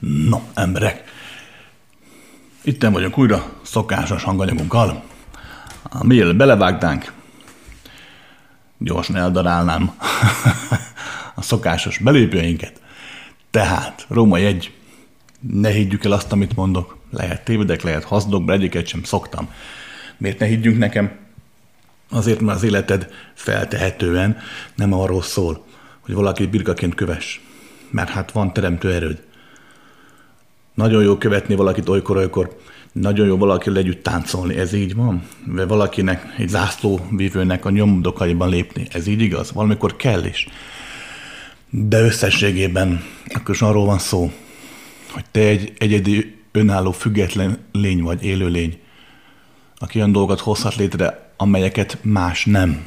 No, emberek, itten vagyunk újra szokásos hanganyagunkkal. Mielőtt belevágtánk, gyorsan eldarálnám a szokásos belépőinket. Tehát, Róma egy, ne higgyük el azt, amit mondok. Lehet tévedek, lehet hazdok, de egyiket sem szoktam. Miért ne higgyünk nekem? Azért, mert az életed feltehetően nem arról szól, hogy valaki birkaként köves. Mert hát van teremtő erőd. Nagyon jó követni valakit olykor-olykor, nagyon jó valaki együtt táncolni, ez így van? Vagy valakinek, egy zászlóvívőnek a nyomdokaiban lépni, ez így igaz? Valamikor kell is. De összességében akkor is arról van szó, hogy te egy egyedi, önálló, független lény vagy, élő lény, aki olyan dolgokat hozhat létre, amelyeket más nem.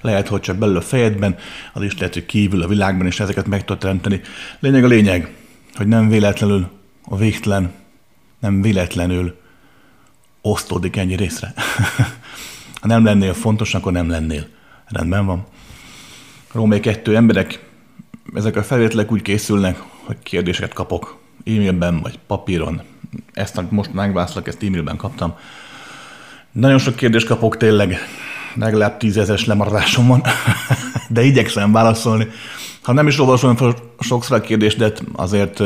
Lehet, hogy csak belül a fejedben, az is lehet, hogy kívül a világban is ezeket meg tudod teremteni. Lényeg a lényeg, hogy nem véletlenül a végtelen, nem véletlenül osztódik ennyi részre. ha nem lennél fontos, akkor nem lennél. Rendben van. Római kettő emberek, ezek a felvételek úgy készülnek, hogy kérdéseket kapok e-mailben vagy papíron. Ezt, most megválaszolok, ezt e-mailben kaptam. Nagyon sok kérdést kapok tényleg, legalább tízezes lemaradásom van, de igyekszem válaszolni. Ha nem is olvasom sokszor a kérdést, de azért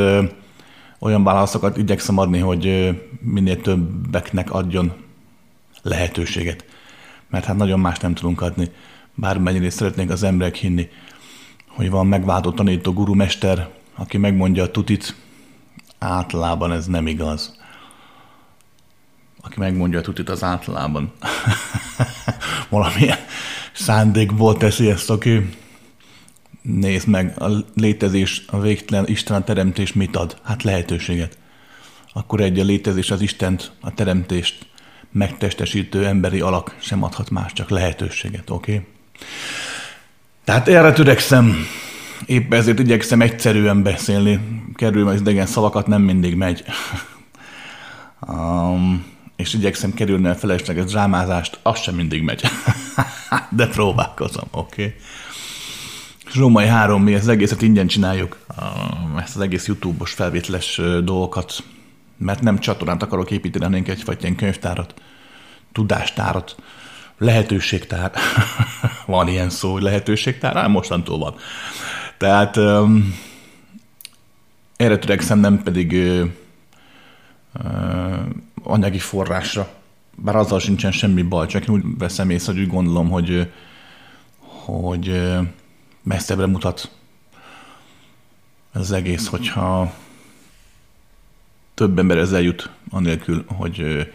olyan válaszokat igyekszem adni, hogy minél többeknek adjon lehetőséget. Mert hát nagyon más nem tudunk adni. Bármennyire szeretnénk az emberek hinni, hogy van megváltó tanító gurumester, aki megmondja a tutit, általában ez nem igaz. Aki megmondja a tutit, az általában valamilyen szándékból teszi ezt, aki nézd meg, a létezés, a végtelen Isten a teremtés mit ad? Hát lehetőséget. Akkor egy a létezés az Istent, a teremtést megtestesítő emberi alak sem adhat más, csak lehetőséget, oké? Okay? Tehát erre törekszem, épp ezért igyekszem egyszerűen beszélni, kerülve az idegen szavakat nem mindig megy. um, és igyekszem kerülni a felesleges drámázást, az sem mindig megy. De próbálkozom, oké? Okay? És Római három, mi ezt az egészet ingyen csináljuk, ezt az egész YouTube-os felvételes dolgokat, mert nem csatornát akarok építeni, hanem egyfajta ilyen könyvtárat, tudástárat, lehetőségtár. van ilyen szó, hogy lehetőségtár? Hát mostantól van. Tehát um, erre törekszem, nem pedig uh, uh, anyagi forrásra. Bár azzal sincsen semmi baj, csak én úgy veszem észre, hogy úgy gondolom, hogy, hogy messzebbre mutat ez az egész, hogyha több ember ezzel jut, anélkül, hogy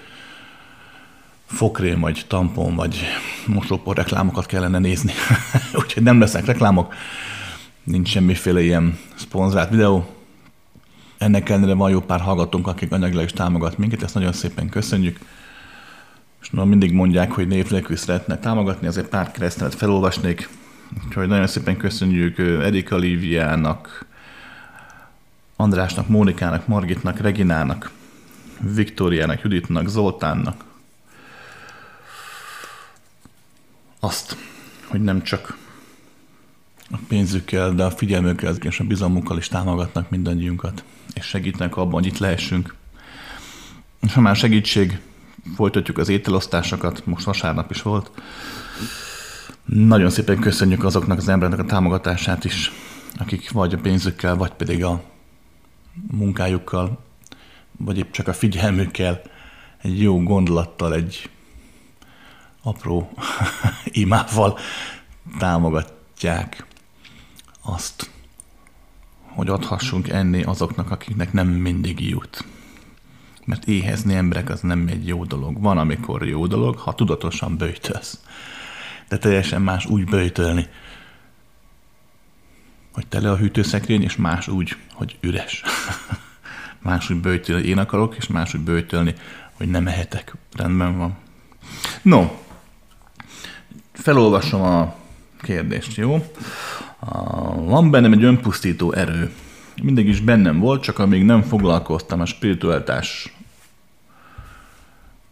fokrém, vagy tampon, vagy mosópor reklámokat kellene nézni. Úgyhogy nem lesznek reklámok, nincs semmiféle ilyen szponzorált videó. Ennek ellenére van jó pár hallgatónk, akik anyagilag is támogat minket, ezt nagyon szépen köszönjük. És no, mindig mondják, hogy név nélkül szeretne támogatni, azért pár keresztelet felolvasnék. Úgyhogy nagyon szépen köszönjük Erika Líviának, Andrásnak, Mónikának, Margitnak, Reginának, Viktóriának, Juditnak, Zoltánnak, azt, hogy nem csak a pénzükkel, de a figyelmükkel és a bizalmukkal is támogatnak mindannyiunkat, és segítenek abban, hogy itt lehessünk. És ha már segítség, folytatjuk az ételosztásokat, most vasárnap is volt. Nagyon szépen köszönjük azoknak az embereknek a támogatását is, akik vagy a pénzükkel, vagy pedig a munkájukkal, vagy épp csak a figyelmükkel, egy jó gondolattal, egy apró imával támogatják azt, hogy adhassunk enni azoknak, akiknek nem mindig jut. Mert éhezni emberek az nem egy jó dolog. Van, amikor jó dolog, ha tudatosan bőjtölsz. De teljesen más úgy bőjtölni, hogy tele a hűtőszekrény, és más úgy, hogy üres. más úgy bőjtölni, én akarok, és más úgy bőjtölni, hogy nem ehetek. Rendben van. No, felolvasom a kérdést, jó? Van bennem egy önpusztító erő. Mindig is bennem volt, csak amíg nem foglalkoztam a spiritualitás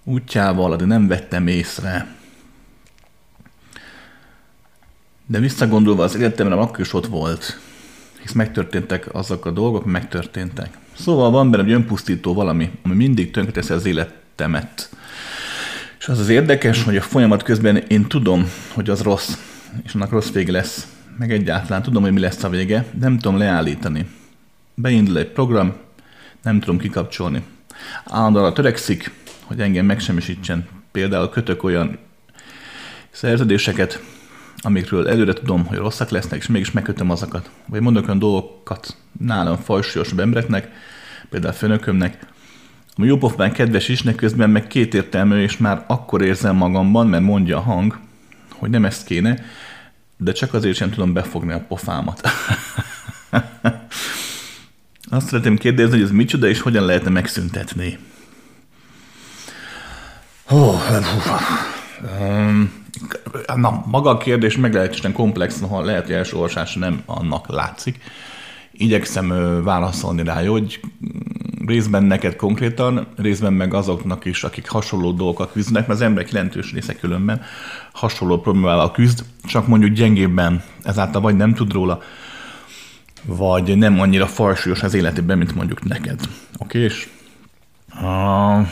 útjával, de nem vettem észre. De visszagondolva az életemre akkor is ott volt. hisz megtörténtek azok a dolgok, megtörténtek. Szóval van benne egy önpusztító valami, ami mindig tönkreteszi az életemet. És az az érdekes, hogy a folyamat közben én tudom, hogy az rossz, és annak rossz vége lesz. Meg egyáltalán tudom, hogy mi lesz a vége, nem tudom leállítani. Beindul egy program, nem tudom kikapcsolni. Állandóan törekszik, hogy engem megsemmisítsen. Például kötök olyan szerződéseket, amikről előre tudom, hogy rosszak lesznek, és mégis megkötöm azokat. Vagy mondok olyan dolgokat nálam fajsúlyosabb embereknek, például főnökömnek, ami jópofán kedves is, közben meg kétértelmű, és már akkor érzem magamban, mert mondja a hang, hogy nem ezt kéne, de csak azért sem tudom befogni a pofámat. Azt szeretném kérdezni, hogy ez micsoda, és hogyan lehetne megszüntetni. Oh, um, na, maga a kérdés meglehetősen komplex, ha lehet, hogy első olvasásra nem annak látszik. Igyekszem válaszolni rá, hogy részben neked konkrétan, részben meg azoknak is, akik hasonló dolgokat küzdenek, mert az emberek jelentős része különben hasonló problémával küzd, csak mondjuk gyengébben, ezáltal vagy nem tud róla, vagy nem annyira falsúlyos az életében, mint mondjuk neked. Oké, és uh,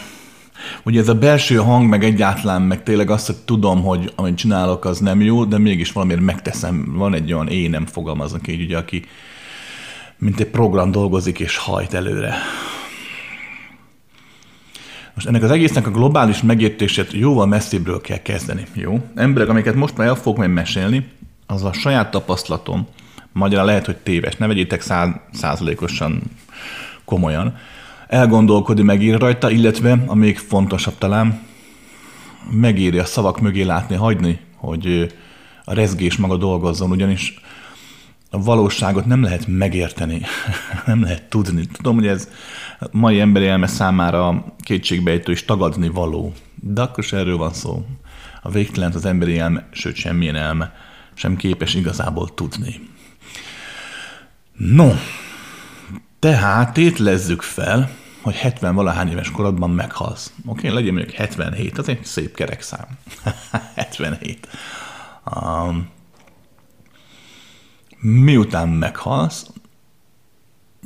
ugye ez a belső hang, meg egyáltalán, meg tényleg azt, hogy tudom, hogy amit csinálok, az nem jó, de mégis valamiért megteszem. Van egy olyan énem, fogalmaznak így, ugye, aki mint egy program dolgozik és hajt előre. Most ennek az egésznek a globális megértését jóval messzibbről kell kezdeni, jó? Emberek, amiket most már el fogok majd mesélni, az a saját tapasztalatom, magyarán lehet, hogy téves, ne vegyétek száz, százalékosan komolyan, elgondolkodni, megír rajta, illetve, a még fontosabb talán, megéri a szavak mögé látni, hagyni, hogy a rezgés maga dolgozzon, ugyanis a valóságot nem lehet megérteni, nem lehet tudni. Tudom, hogy ez mai emberi elme számára kétségbejtő és tagadni való, de akkor se erről van szó. A végtelen az emberi elme, sőt semmilyen elme sem képes igazából tudni. No, tehát tétlezzük fel, hogy 70 valahány éves korodban meghalsz. Oké, okay, legyen mondjuk 77, az egy szép kerek szám. 77. Um, miután meghalsz,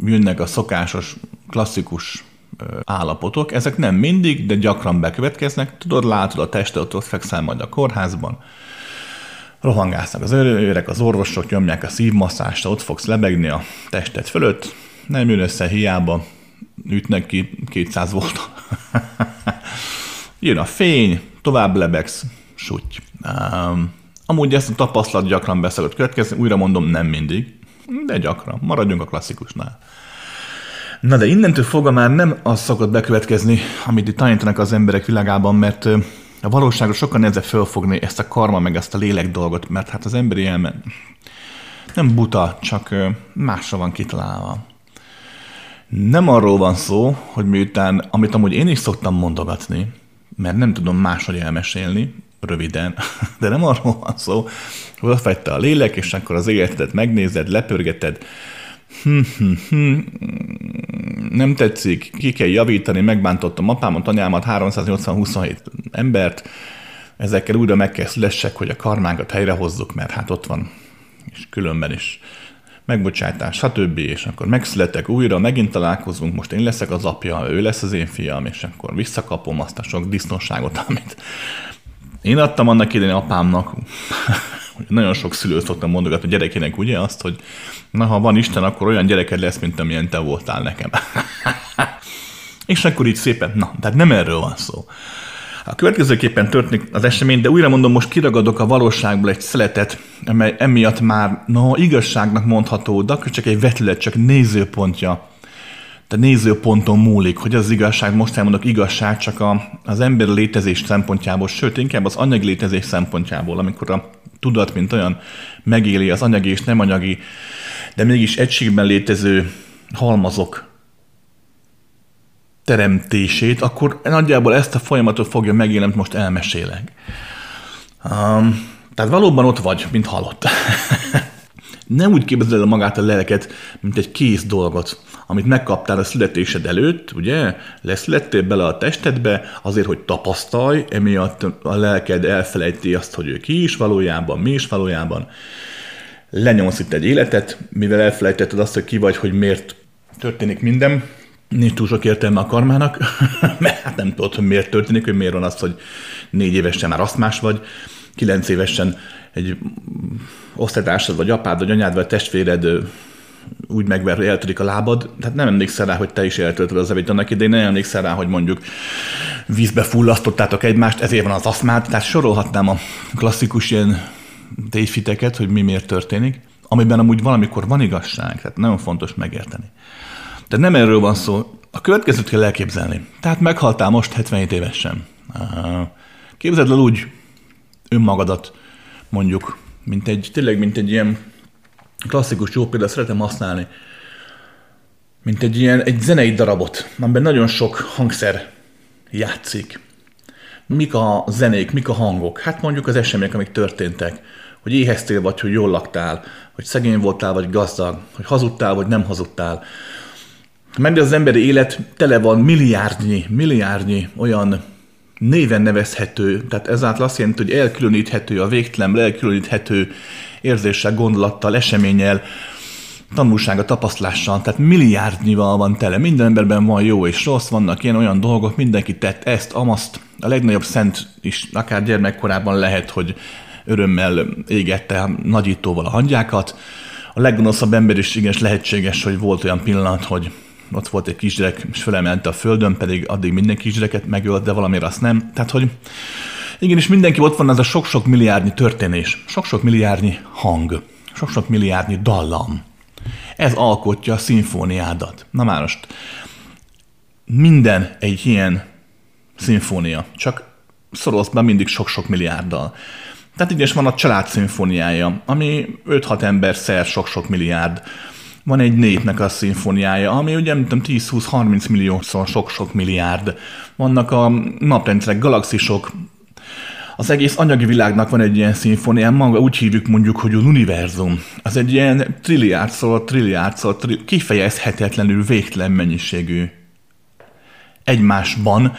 jönnek a szokásos, klasszikus állapotok. Ezek nem mindig, de gyakran bekövetkeznek. Tudod, látod a testet, ott fekszel majd a kórházban, rohangásznak az őrök, az orvosok nyomják a szívmasszást, ott fogsz lebegni a testet fölött, nem jön össze hiába, ütnek ki 200 volt. Jön a fény, tovább lebegsz, suty. Um, amúgy ezt a tapasztalat gyakran beszélött következni, újra mondom, nem mindig, de gyakran. Maradjunk a klasszikusnál. Na de innentől fogva már nem az szokott bekövetkezni, amit itt tanítanak az emberek világában, mert a valóságot sokkal nehezebb fölfogni ezt a karma, meg ezt a lélek dolgot, mert hát az emberi elme nem buta, csak másra van kitalálva. Nem arról van szó, hogy miután, amit amúgy én is szoktam mondogatni, mert nem tudom máshogy elmesélni, röviden, de nem arról van szó, hogy fette a lélek, és akkor az életedet megnézed, lepörgeted, hm, hm, hm, nem tetszik, ki kell javítani, megbántottam apámat, anyámat, 380-27 embert, ezekkel újra meg kell szülessek, hogy a karmánkat helyrehozzuk, mert hát ott van, és különben is megbocsátás, stb. És akkor megszületek újra, megint találkozunk, most én leszek az apja, ő lesz az én fiam, és akkor visszakapom azt a sok disznóságot, amit én adtam annak idején apámnak, nagyon sok szülő szoktam mondogatni a gyerekének ugye azt, hogy na ha van Isten, akkor olyan gyereked lesz, mint amilyen te voltál nekem. és akkor így szépen, na, tehát nem erről van szó. A következőképpen történik az esemény, de újra mondom, most kiragadok a valóságból egy szeletet, amely emiatt már, no, igazságnak mondható, de akkor csak egy vetület, csak nézőpontja. De nézőponton múlik, hogy az igazság, most elmondok igazság, csak a, az ember létezés szempontjából, sőt, inkább az anyagi létezés szempontjából, amikor a tudat, mint olyan megéli az anyagi és nem anyagi, de mégis egységben létező halmazok teremtését, akkor nagyjából ezt a folyamatot fogja megélni, amit most elmesélek. Um, tehát valóban ott vagy, mint halott. Nem úgy képzeld el magát a lelket, mint egy kész dolgot, amit megkaptál a születésed előtt, ugye? Leszülettél bele a testedbe azért, hogy tapasztalj, emiatt a lelked elfelejti azt, hogy ő ki is valójában, mi is valójában. lenyomsz itt egy életet, mivel elfelejtetted azt, hogy ki vagy, hogy miért történik minden, nincs túl sok értelme a karmának, mert hát nem tudod, hogy miért történik, hogy miért van az, hogy négy évesen már asztmás vagy, kilenc évesen egy osztálytársad, vagy apád, vagy anyád, vagy testvéred úgy megver, hogy eltörik a lábad, tehát nem emlékszel rá, hogy te is eltöltöd az evét annak idején, nem emlékszel rá, hogy mondjuk vízbe fullasztottátok egymást, ezért van az aszmát, tehát sorolhatnám a klasszikus ilyen tévfiteket, hogy mi miért történik, amiben amúgy valamikor van igazság, tehát nagyon fontos megérteni. Tehát nem erről van szó, a következőt kell elképzelni. Tehát meghaltál most 77 évesen. Képzeld el úgy önmagadat, mondjuk, mint egy, tényleg, mint egy ilyen klasszikus jó példa, szeretem használni, mint egy ilyen egy zenei darabot, amiben nagyon sok hangszer játszik. Mik a zenék, mik a hangok? Hát mondjuk az események, amik történtek. Hogy éheztél, vagy hogy jól laktál, hogy szegény voltál, vagy gazdag, hogy hazudtál, vagy nem hazudtál. Mert az emberi élet tele van milliárdnyi, milliárdnyi olyan néven nevezhető, tehát ezáltal azt jelenti, hogy elkülöníthető a végtelen, elkülöníthető érzéssel, gondolattal, eseménnyel, tanulsága, tapasztalással, tehát milliárdnyival van tele. Minden emberben van jó és rossz, vannak ilyen olyan dolgok, mindenki tett ezt, amaszt. A legnagyobb szent is akár gyermekkorában lehet, hogy örömmel égette nagyítóval a hangyákat. A leggonoszabb ember is igenis lehetséges, hogy volt olyan pillanat, hogy ott volt egy kisgyerek, és fölemelte a földön, pedig addig minden kisgyereket megölt, de valamire azt nem. Tehát, hogy igen, és mindenki ott van az a sok-sok milliárdnyi történés, sok-sok milliárdnyi hang, sok-sok milliárdnyi dallam. Ez alkotja a szimfóniádat. Na már most, minden egy ilyen szimfónia, csak szorolsz be mindig sok-sok milliárddal. Tehát így is van a család szimfóniája, ami 5-6 ember szer sok-sok milliárd. Van egy népnek a szimfóniája, ami ugye nem tudom, 10-20-30 milliószor sok-sok milliárd. Vannak a naprendszerek, galaxisok, az egész anyagi világnak van egy ilyen szimfónia, maga úgy hívjuk mondjuk, hogy az univerzum. Az egy ilyen trilliárdszor, trilliárdszor, tri- kifejezhetetlenül végtelen mennyiségű egymásban,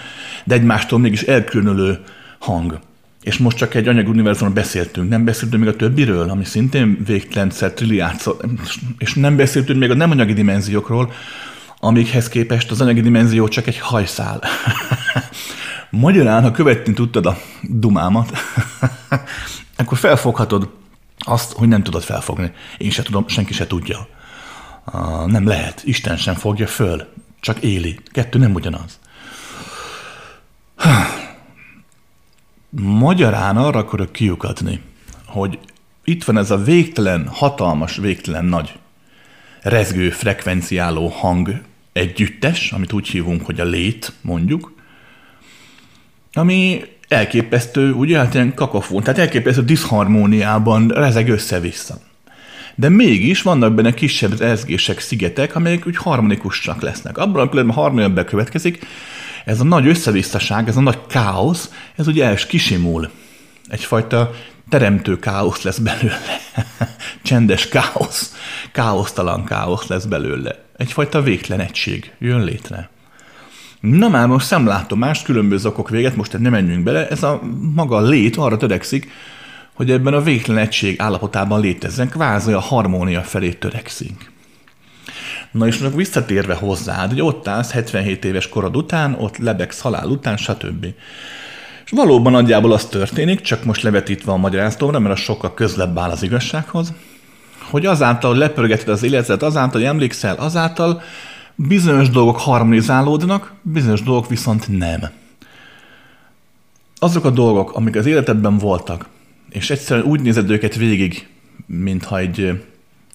de egymástól mégis elkülönülő hang. És most csak egy anyagi univerzumról beszéltünk, nem beszéltünk még a többiről, ami szintén végtelenszer, trilliárdszor, és nem beszéltünk még a nem anyagi dimenziókról, amikhez képest az anyagi dimenzió csak egy hajszál. Magyarán, ha követni tudtad a dumámat, akkor felfoghatod azt, hogy nem tudod felfogni. Én se tudom, senki se tudja. Nem lehet. Isten sem fogja föl. Csak éli. Kettő nem ugyanaz. Magyarán arra akarok kiukatni, hogy itt van ez a végtelen, hatalmas, végtelen nagy rezgő, frekvenciáló hang együttes, amit úgy hívunk, hogy a lét, mondjuk, ami elképesztő, ugye, hát ilyen kakofón, tehát elképesztő diszharmóniában rezeg össze-vissza. De mégis vannak benne kisebb rezgések, szigetek, amelyek úgy harmonikusak lesznek. Abban a pillanatban harmonia bekövetkezik, ez a nagy összevisszaság, ez a nagy káosz, ez ugye els kisimul. Egyfajta teremtő káosz lesz belőle. Csendes káosz, káosztalan káosz lesz belőle. Egyfajta végtelen egység jön létre. Na már most szemlátomás, különböző okok véget, most nem menjünk bele, ez a maga lét arra törekszik, hogy ebben a végtelen egység állapotában létezzen, kvázi a harmónia felé törekszik. Na és visszatérve hozzád, hogy ott állsz 77 éves korod után, ott lebegsz halál után, stb. És valóban nagyjából az történik, csak most levetítve a magyaráztomra, mert az sokkal közlebb áll az igazsághoz, hogy azáltal, hogy lepörgeted az életet, azáltal, hogy emlékszel, azáltal Bizonyos dolgok harmonizálódnak, bizonyos dolgok viszont nem. Azok a dolgok, amik az életedben voltak, és egyszerűen úgy nézed őket végig, mintha egy,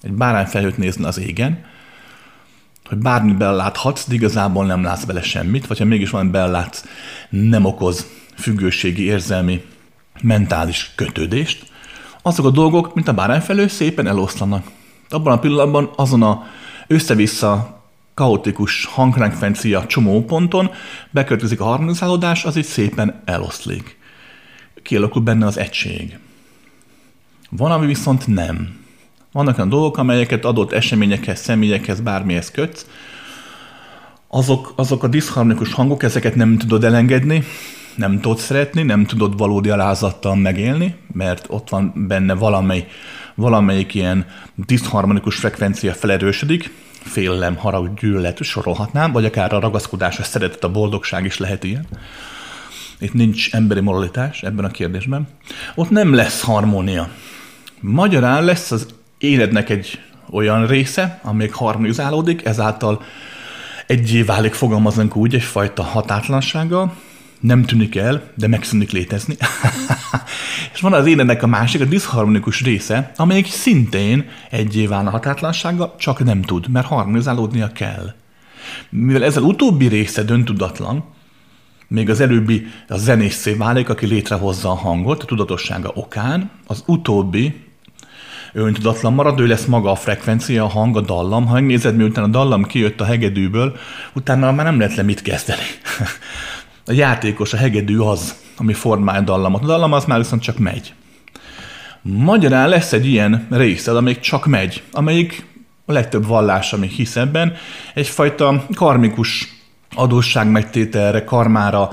egy bárányfelhőt nézne az égen, hogy bármit beláthatsz, de igazából nem látsz bele semmit, vagy ha mégis van belátsz, nem okoz függőségi, érzelmi, mentális kötődést, azok a dolgok, mint a bárányfelő, szépen eloszlanak. Abban a pillanatban azon a össze-vissza kaotikus hangfrekvencia csomóponton bekövetkezik a harmonizálódás, az így szépen eloszlik. Kialakul benne az egység. Van, ami viszont nem. Vannak olyan dolgok, amelyeket adott eseményekhez, személyekhez, bármihez kötsz, azok, azok a diszharmonikus hangok, ezeket nem tudod elengedni, nem tudod szeretni, nem tudod valódi alázattal megélni, mert ott van benne valamely, valamelyik ilyen diszharmonikus frekvencia felerősödik, félelem, harag, gyűlölet, sorolhatnám, vagy akár a ragaszkodás, a szeretet, a boldogság is lehet ilyen. Itt nincs emberi moralitás ebben a kérdésben. Ott nem lesz harmónia. Magyarán lesz az életnek egy olyan része, amelyik harmonizálódik, ezáltal egyé válik, fogalmazunk úgy, egyfajta hatátlansággal, nem tűnik el, de megszűnik létezni. és van az énednek a másik, a diszharmonikus része, amelyik szintén egyé válna hatátlansággal, csak nem tud, mert harmonizálódnia kell. Mivel ez az utóbbi része döntudatlan, még az előbbi a zenészé válik, aki létrehozza a hangot a tudatossága okán, az utóbbi öntudatlan marad, ő lesz maga a frekvencia, a hang, a dallam. Ha megnézed, miután a dallam kijött a hegedűből, utána már nem lehet le mit kezdeni. a játékos, a hegedű az, ami formál dallamot. A dallam az már viszont csak megy. Magyarán lesz egy ilyen részed, amelyik csak megy, amelyik a legtöbb vallás, ami hisz ebben, egyfajta karmikus adósság megtételre, karmára,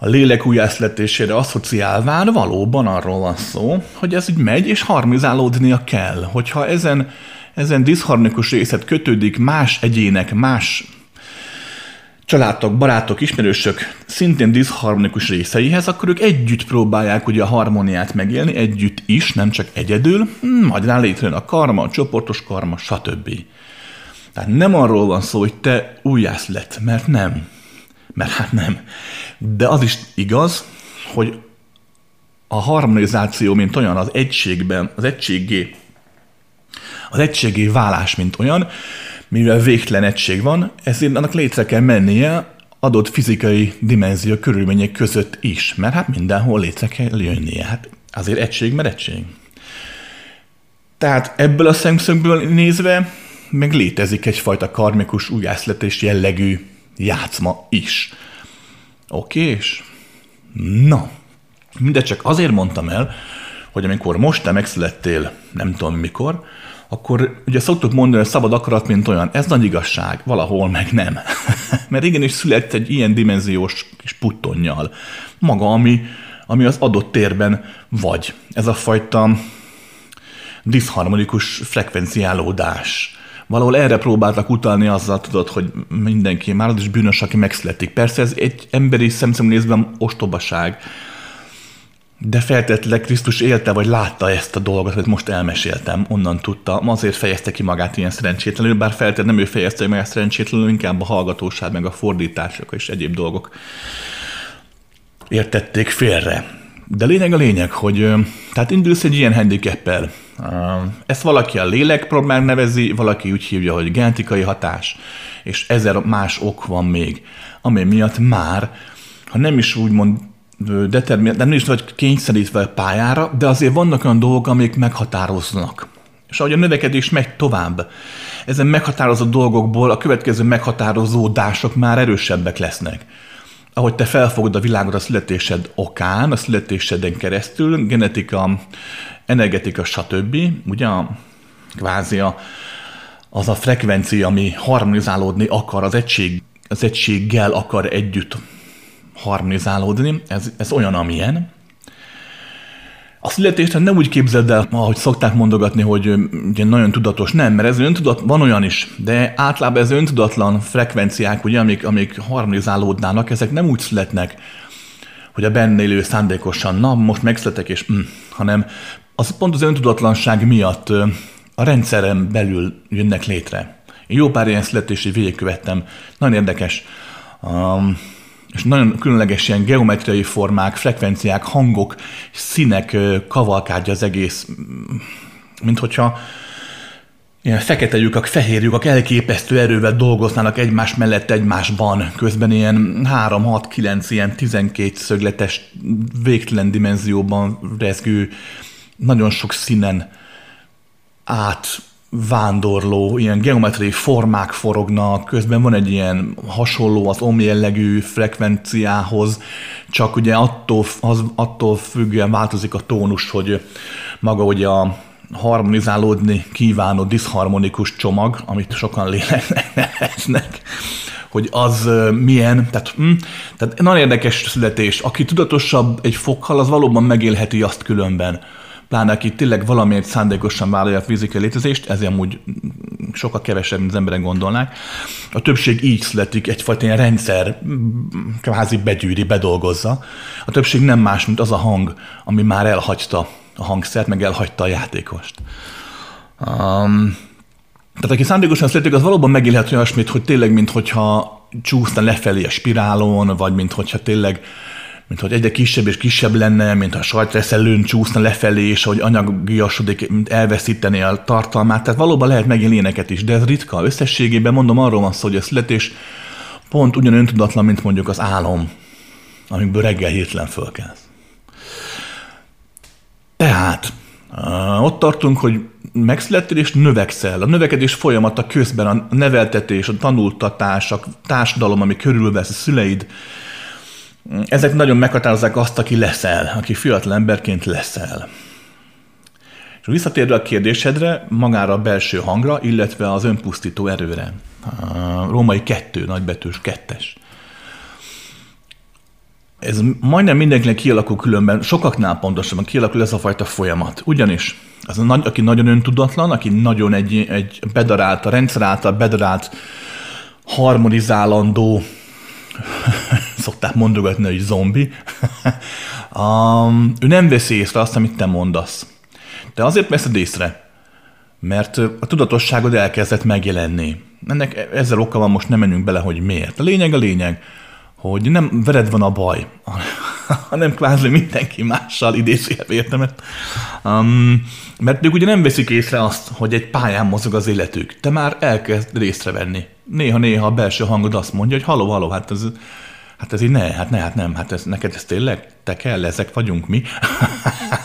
a lélek újjászletésére asszociálván valóban arról van szó, hogy ez így megy, és harmonizálódnia kell. Hogyha ezen, ezen diszharmonikus részet kötődik más egyének, más családok, barátok, ismerősök szintén diszharmonikus részeihez, akkor ők együtt próbálják ugye a harmóniát megélni, együtt is, nem csak egyedül, majd rá létrejön a karma, a csoportos karma, stb. Tehát nem arról van szó, hogy te újjász lett, mert nem. Mert hát nem. De az is igaz, hogy a harmonizáció, mint olyan, az egységben, az egységé, az egységé válás, mint olyan, mivel végtelen egység van, ezért annak létre kell mennie adott fizikai dimenzió körülmények között is, mert hát mindenhol létre kell jönnie. Hát azért egység, mert egység. Tehát ebből a szemszögből nézve meg létezik egyfajta karmikus újjászletés jellegű játszma is. Oké, és? Na, mindegy csak azért mondtam el, hogy amikor most te megszülettél, nem tudom mikor, akkor ugye szoktuk mondani, hogy szabad akarat, mint olyan. Ez nagy igazság, valahol meg nem. Mert igenis született egy ilyen dimenziós kis puttonnyal. Maga, ami, ami az adott térben vagy. Ez a fajta diszharmonikus frekvenciálódás valahol erre próbáltak utalni azzal, tudod, hogy mindenki már az is bűnös, aki megszületik. Persze ez egy emberi szemszög nézve ostobaság, de feltétlenül Krisztus élte, vagy látta ezt a dolgot, amit most elmeséltem, onnan tudta, azért fejezte ki magát ilyen szerencsétlenül, bár feltétlenül nem ő fejezte meg ezt szerencsétlenül, inkább a hallgatóság, meg a fordítások és egyéb dolgok értették félre. De lényeg a lényeg, hogy tehát indulsz egy ilyen handicappel. Ezt valaki a lélekproblémák nevezi, valaki úgy hívja, hogy genetikai hatás, és ezer más ok van még, ami miatt már, ha nem is úgymond determin, nem is vagy kényszerítve a pályára, de azért vannak olyan dolgok, amik meghatároznak. És ahogy a növekedés megy tovább, ezen meghatározott dolgokból a következő meghatározódások már erősebbek lesznek ahogy te felfogod a világot a születésed okán, a születéseden keresztül, genetika, energetika, stb. Ugye a, kvázi a, az a frekvencia, ami harmonizálódni akar, az, egység, az egységgel akar együtt harmonizálódni, ez, ez olyan, amilyen, a születést nem úgy képzeld el, ahogy szokták mondogatni, hogy ugye nagyon tudatos. Nem, mert ez öntudat, van olyan is, de általában ez öntudatlan frekvenciák, ugye, amik, amik harmonizálódnának, ezek nem úgy születnek, hogy a benne élő szándékosan, na, most megszületek, és mm, hanem az pont az öntudatlanság miatt a rendszeren belül jönnek létre. Én jó pár ilyen születési végigkövettem, nagyon érdekes. Um, és nagyon különleges ilyen geometriai formák, frekvenciák, hangok, színek kavalkádja az egész, mint hogyha ilyen fekete lyukak, fehér lyukak elképesztő erővel dolgoznának egymás mellett egymásban, közben ilyen 3, 6, 9, ilyen 12 szögletes, végtelen dimenzióban rezgő, nagyon sok színen át vándorló, ilyen geometriai formák forognak, közben van egy ilyen hasonló az om jellegű frekvenciához, csak ugye attól, az, attól függően változik a tónus, hogy maga ugye a harmonizálódni kívánó diszharmonikus csomag, amit sokan léleknek neveznek, hogy az milyen, tehát, hm, tehát nagyon érdekes születés. Aki tudatosabb egy fokkal, az valóban megélheti azt különben. Pláne aki tényleg valamiért szándékosan vállalja a fizikai létezést, ez amúgy sokkal kevesebb, mint az emberek gondolnák. A többség így születik, egyfajta ilyen rendszer kvázi begyűri, bedolgozza. A többség nem más, mint az a hang, ami már elhagyta a hangszert, meg elhagyta a játékost. Um, tehát aki szándékosan születik, az valóban megélhet olyasmit, hogy tényleg, mintha csúszna lefelé a spirálon, vagy mintha tényleg mint hogy egyre kisebb és kisebb lenne, mint a sajtreszelőn csúszna lefelé, és hogy anyagiasodik, mint elveszíteni a tartalmát. Tehát valóban lehet megélni ilyeneket is, de ez ritka. Összességében mondom, arról van szó, hogy a születés pont ugyan öntudatlan, mint mondjuk az álom, amikből reggel hirtelen fölkelsz. Tehát ott tartunk, hogy megszülettél és növekszel. A növekedés folyamata közben a neveltetés, a tanultatás, a társadalom, ami körülvesz, a szüleid, ezek nagyon meghatározzák azt, aki leszel, aki fiatal emberként leszel. És visszatérve a kérdésedre, magára a belső hangra, illetve az önpusztító erőre. A római kettő, nagybetűs kettes. Ez majdnem mindenkinek kialakul különben, sokaknál pontosabban kialakul ez a fajta folyamat. Ugyanis az a nagy, aki nagyon öntudatlan, aki nagyon egy, egy bedarált, a rendszer által bedarált, harmonizálandó, szokták mondogatni, hogy zombi, um, ő nem veszi észre azt, amit te mondasz. De azért veszed észre, mert a tudatosságod elkezdett megjelenni. Ennek ezzel oka van, most nem menjünk bele, hogy miért. A lényeg a lényeg, hogy nem vered van a baj, hanem kvázi mindenki mással idézőjelbe értem. Um, mert ők ugye nem veszik észre azt, hogy egy pályán mozog az életük. Te már elkezd részre venni. Néha-néha a belső hangod azt mondja, hogy haló, haló, hát ez, hát ez így ne, hát ne, hát nem, hát ez, neked ez tényleg, te kell, ezek vagyunk mi.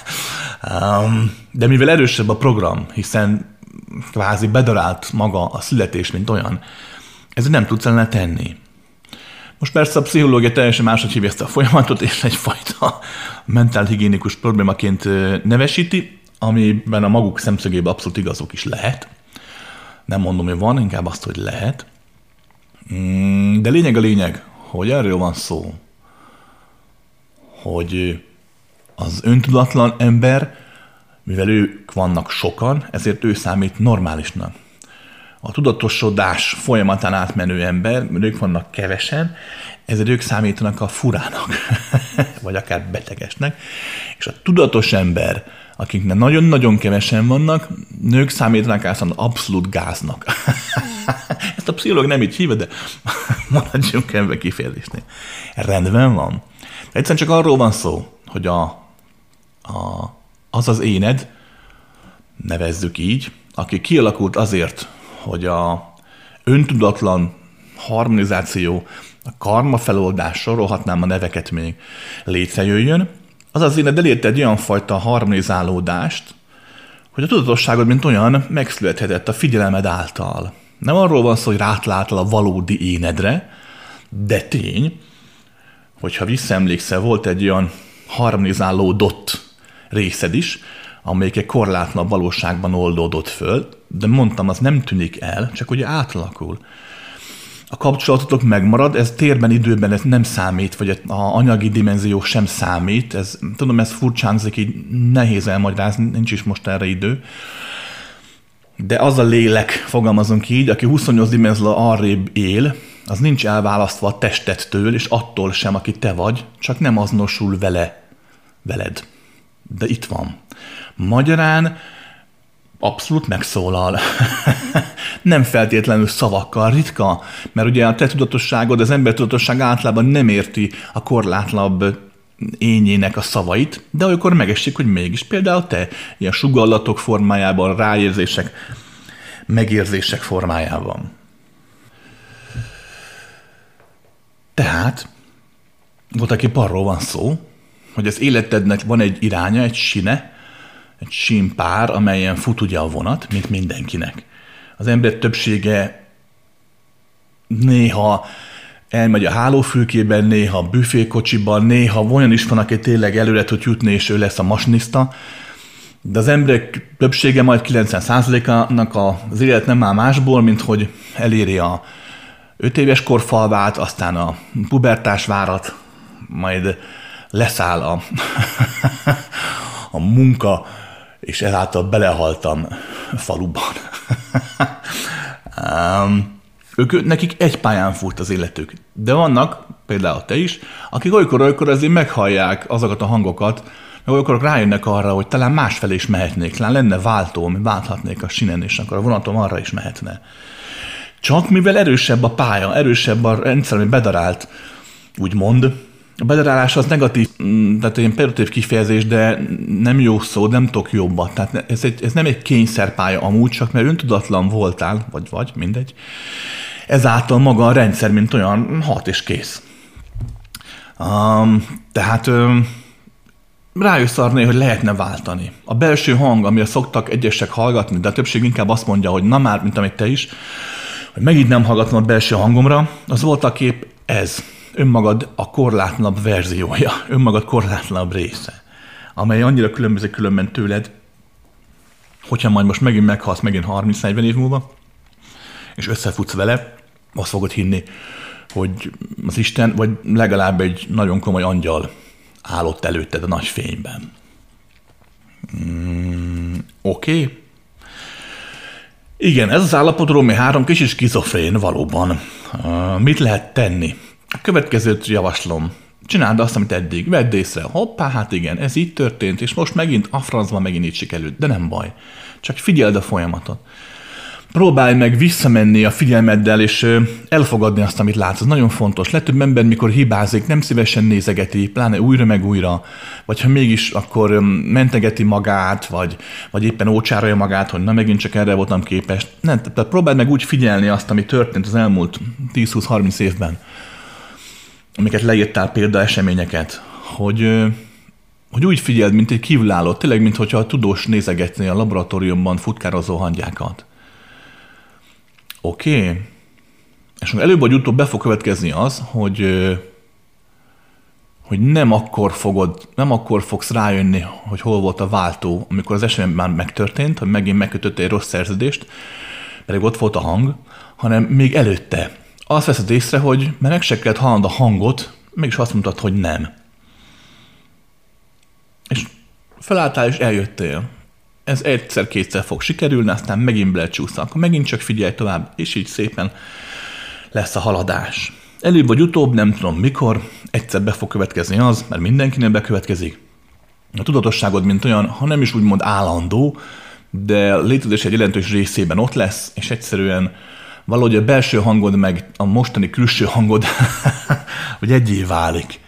um, de mivel erősebb a program, hiszen kvázi bedarált maga a születés, mint olyan, ez nem tudsz ellene tenni. Most persze a pszichológia teljesen máshogy hívja ezt a folyamatot, és egyfajta mentálhigiénikus problémaként nevesíti, amiben a maguk szemszögében abszolút igazok is lehet. Nem mondom, hogy van, inkább azt, hogy lehet. Mm, de lényeg a lényeg, hogy erről van szó, hogy az öntudatlan ember, mivel ők vannak sokan, ezért ő számít normálisnak a tudatosodás folyamatán átmenő ember, mert ők vannak kevesen, ezért ők számítanak a furának, vagy akár betegesnek, és a tudatos ember, akiknek nagyon-nagyon kevesen vannak, nők számítanak át abszolút gáznak. Ezt a pszichológ nem így hívja, de maradjunk ebbe kifejezésnél. Rendben van. De egyszerűen csak arról van szó, hogy a, a, az az éned, nevezzük így, aki kialakult azért, hogy a öntudatlan harmonizáció, a karma feloldás, sorolhatnám a neveket még, létrejöjjön, az az én elérte egy olyan fajta harmonizálódást, hogy a tudatosságod, mint olyan, megszülethetett a figyelmed által. Nem arról van szó, hogy rátlátál a valódi énedre, de tény, hogyha visszaemlékszel, volt egy olyan harmonizálódott részed is, amelyik egy korlátlan valóságban oldódott föl, de mondtam, az nem tűnik el, csak ugye átalakul. A kapcsolatotok megmarad, ez térben, időben ez nem számít, vagy a anyagi dimenzió sem számít. Ez, tudom, ez furcsánzik, így nehéz elmagyarázni, nincs is most erre idő. De az a lélek, fogalmazunk így, aki 28 dimenzió arrébb él, az nincs elválasztva a testettől, és attól sem, aki te vagy, csak nem azonosul vele, veled. De itt van. Magyarán abszolút megszólal. nem feltétlenül szavakkal, ritka, mert ugye a te tudatosságod, az ember tudatosság általában nem érti a korlátlabb ényének a szavait, de olykor megesik, hogy mégis például te ilyen sugallatok formájában, ráérzések, megérzések formájában. Tehát, volt, aki arról van szó, hogy az életednek van egy iránya, egy sine, egy simpár, amelyen fut ugye a vonat, mint mindenkinek. Az ember többsége néha elmegy a hálófülkében, néha a büfékocsiban, néha olyan is van, aki tényleg előre tud jutni, és ő lesz a masnista, de az emberek többsége, majd 90%-nak az élet nem áll másból, mint hogy eléri a, öt éves korfalvát, aztán a pubertás várat, majd leszáll a, a munka, és ezáltal belehaltam faluban. um, ők, nekik egy pályán fut az életük. De vannak, például te is, akik olykor-olykor azért meghallják azokat a hangokat, meg olykor rájönnek arra, hogy talán másfelé is mehetnék, talán lenne váltó, ami válthatnék a sinen, és akkor a vonatom arra is mehetne. Csak mivel erősebb a pálya, erősebb a rendszer, ami bedarált, úgymond, a bedarálás az negatív, mm, tehát egy pejoratív kifejezés, de nem jó szó, nem tudok jobbat. Tehát ez, egy, ez nem egy kényszerpálya amúgy, csak mert öntudatlan voltál, vagy vagy, mindegy. Ezáltal maga a rendszer, mint olyan, hat és kész. Um, tehát um, rájössz arra, hogy lehetne váltani. A belső hang, amire szoktak egyesek hallgatni, de a többség inkább azt mondja, hogy na már, mint amit te is, hogy megint nem hallgatom a belső hangomra, az volt a kép ez. Önmagad a korlátlanabb verziója, önmagad korlátlanabb része, amely annyira különbözik különben tőled, hogyha majd most megint meghalsz megint 30-40 év múlva, és összefutsz vele, azt fogod hinni, hogy az Isten, vagy legalább egy nagyon komoly angyal állott előtted a nagy fényben. Mm, Oké. Okay. Igen, ez az állapot Rómi 3 kis is kizofrén valóban. Uh, mit lehet tenni? Következőt javaslom. Csináld azt, amit eddig. Vedd észre. Hoppá, hát igen, ez így történt, és most megint a francban megint így sikerült. De nem baj. Csak figyeld a folyamatot próbálj meg visszamenni a figyelmeddel, és elfogadni azt, amit látsz. Ez nagyon fontos. Legtöbb ember, mikor hibázik, nem szívesen nézegeti, pláne újra meg újra, vagy ha mégis, akkor mentegeti magát, vagy, vagy éppen ócsárolja magát, hogy na megint csak erre voltam képes. Nem, tehát próbálj meg úgy figyelni azt, ami történt az elmúlt 10-20-30 évben, amiket leírtál példa eseményeket, hogy hogy úgy figyeld, mint egy kívülálló, tényleg, mintha a tudós nézegetné a laboratóriumban futkározó hangyákat. Oké. Okay. És előbb vagy utóbb be fog következni az, hogy hogy nem akkor fogod, nem akkor fogsz rájönni, hogy hol volt a váltó, amikor az esemény már megtörtént, hogy megint megkötött egy rossz szerződést, pedig ott volt a hang, hanem még előtte. Azt veszed észre, hogy mert meg se kellett hallanod a hangot, mégis azt mondtad, hogy nem. És felálltál és eljöttél ez egyszer-kétszer fog sikerülni, aztán megint belecsúsz, akkor megint csak figyelj tovább, és így szépen lesz a haladás. Előbb vagy utóbb, nem tudom mikor, egyszer be fog következni az, mert mindenkinek bekövetkezik. A tudatosságod, mint olyan, ha nem is úgymond állandó, de létezés egy jelentős részében ott lesz, és egyszerűen valahogy a belső hangod meg a mostani külső hangod, hogy egyé válik.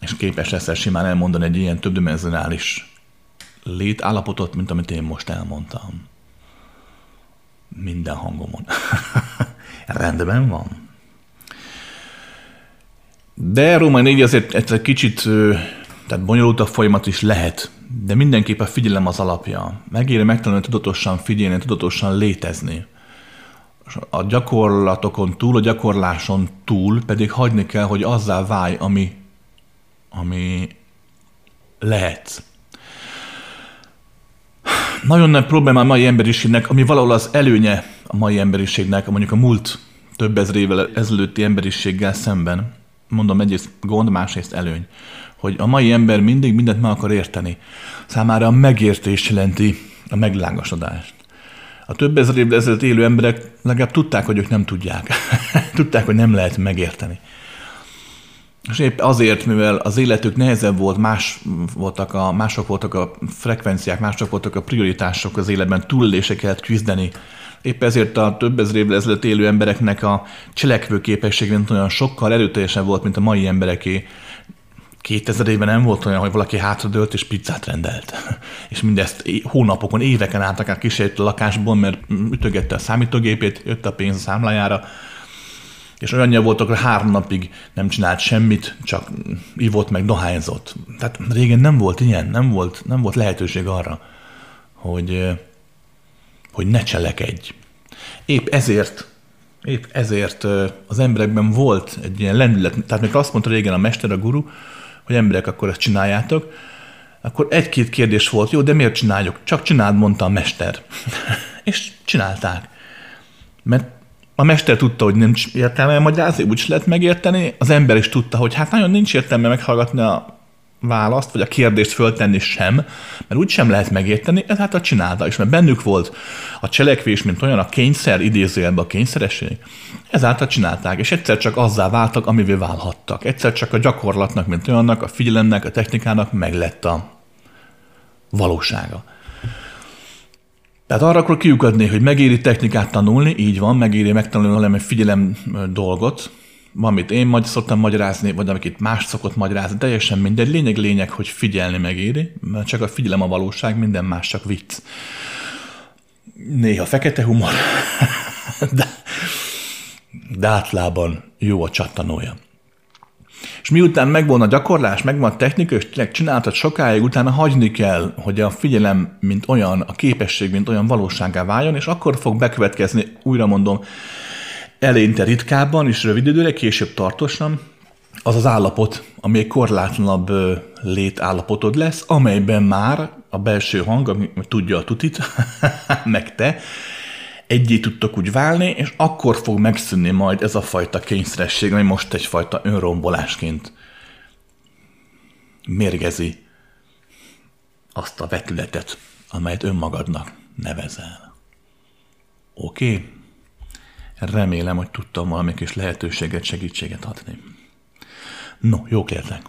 És képes leszel simán elmondani egy ilyen többdimensionális létállapotot, mint amit én most elmondtam. Minden hangomon. Rendben van. De Róma 4 azért egy kicsit, tehát bonyolultabb folyamat is lehet, de mindenképp a figyelem az alapja. Megéri megtanulni tudatosan figyelni, tudatosan létezni. A gyakorlatokon túl, a gyakorláson túl pedig hagyni kell, hogy azzá válj, ami, ami lehet nagyon nagy probléma a mai emberiségnek, ami valahol az előnye a mai emberiségnek, mondjuk a múlt több ezer évvel ezelőtti emberiséggel szemben. Mondom, egyrészt gond, másrészt előny. Hogy a mai ember mindig mindent meg akar érteni. Számára a megértés jelenti a meglágasodást. A több ezer évvel ezelőtt élő emberek legalább tudták, hogy ők nem tudják. tudták, hogy nem lehet megérteni. És épp azért, mivel az életük nehezebb volt, más voltak a, mások voltak a frekvenciák, mások voltak a prioritások az életben, túlélése kellett küzdeni. Épp ezért a több ezer évvel ezelőtt élő embereknek a cselekvő képesség mint olyan sokkal erőteljesebb volt, mint a mai embereké. 2000 évben nem volt olyan, hogy valaki hátradőlt és pizzát rendelt. És mindezt hónapokon, éveken át akár kísérült a lakásból, mert ütögette a számítógépét, jött a pénz a számlájára, és olyanja volt, akkor három napig nem csinált semmit, csak ivott meg dohányzott. Tehát régen nem volt ilyen, nem volt, nem volt lehetőség arra, hogy, hogy ne cselekedj. Épp ezért, épp ezért az emberekben volt egy ilyen lendület, tehát még azt mondta régen a mester, a guru, hogy emberek, akkor ezt csináljátok, akkor egy-két kérdés volt, jó, de miért csináljuk? Csak csináld, mondta a mester. és csinálták. Mert a mester tudta, hogy nincs értelme magyarázni, úgy lehet megérteni, az ember is tudta, hogy hát nagyon nincs értelme meghallgatni a választ, vagy a kérdést föltenni sem, mert úgy sem lehet megérteni, ezáltal csinálta is, mert bennük volt a cselekvés, mint olyan, a kényszer, idézőjelben a kényszeresség, ezáltal csinálták, és egyszer csak azzá váltak, amivé válhattak. Egyszer csak a gyakorlatnak, mint olyannak, a figyelemnek, a technikának meglett a valósága. Tehát arra akkor kiukadni, hogy megéri technikát tanulni, így van, megéri megtanulni valami figyelem dolgot, amit én majd szoktam magyarázni, vagy amit itt más szokott magyarázni, teljesen mindegy. Lényeg, lényeg, hogy figyelni megéri, mert csak a figyelem a valóság, minden más csak vicc. Néha fekete humor, de, de átlában jó a csattanója. És miután megvan a gyakorlás, megvan a technika, és tényleg csináltad sokáig, utána hagyni kell, hogy a figyelem, mint olyan, a képesség, mint olyan valóságá váljon, és akkor fog bekövetkezni, újra mondom, eleinte ritkábban és rövid időre, később tartósan, az az állapot, ami egy korlátlanabb létállapotod lesz, amelyben már a belső hang, ami tudja a tutit, meg te, egyé tudtok úgy válni, és akkor fog megszűnni majd ez a fajta kényszeresség, ami most egyfajta önrombolásként mérgezi azt a vetületet, amelyet önmagadnak nevezel. Oké? Okay? Remélem, hogy tudtam valami kis lehetőséget, segítséget adni. No, jók értek!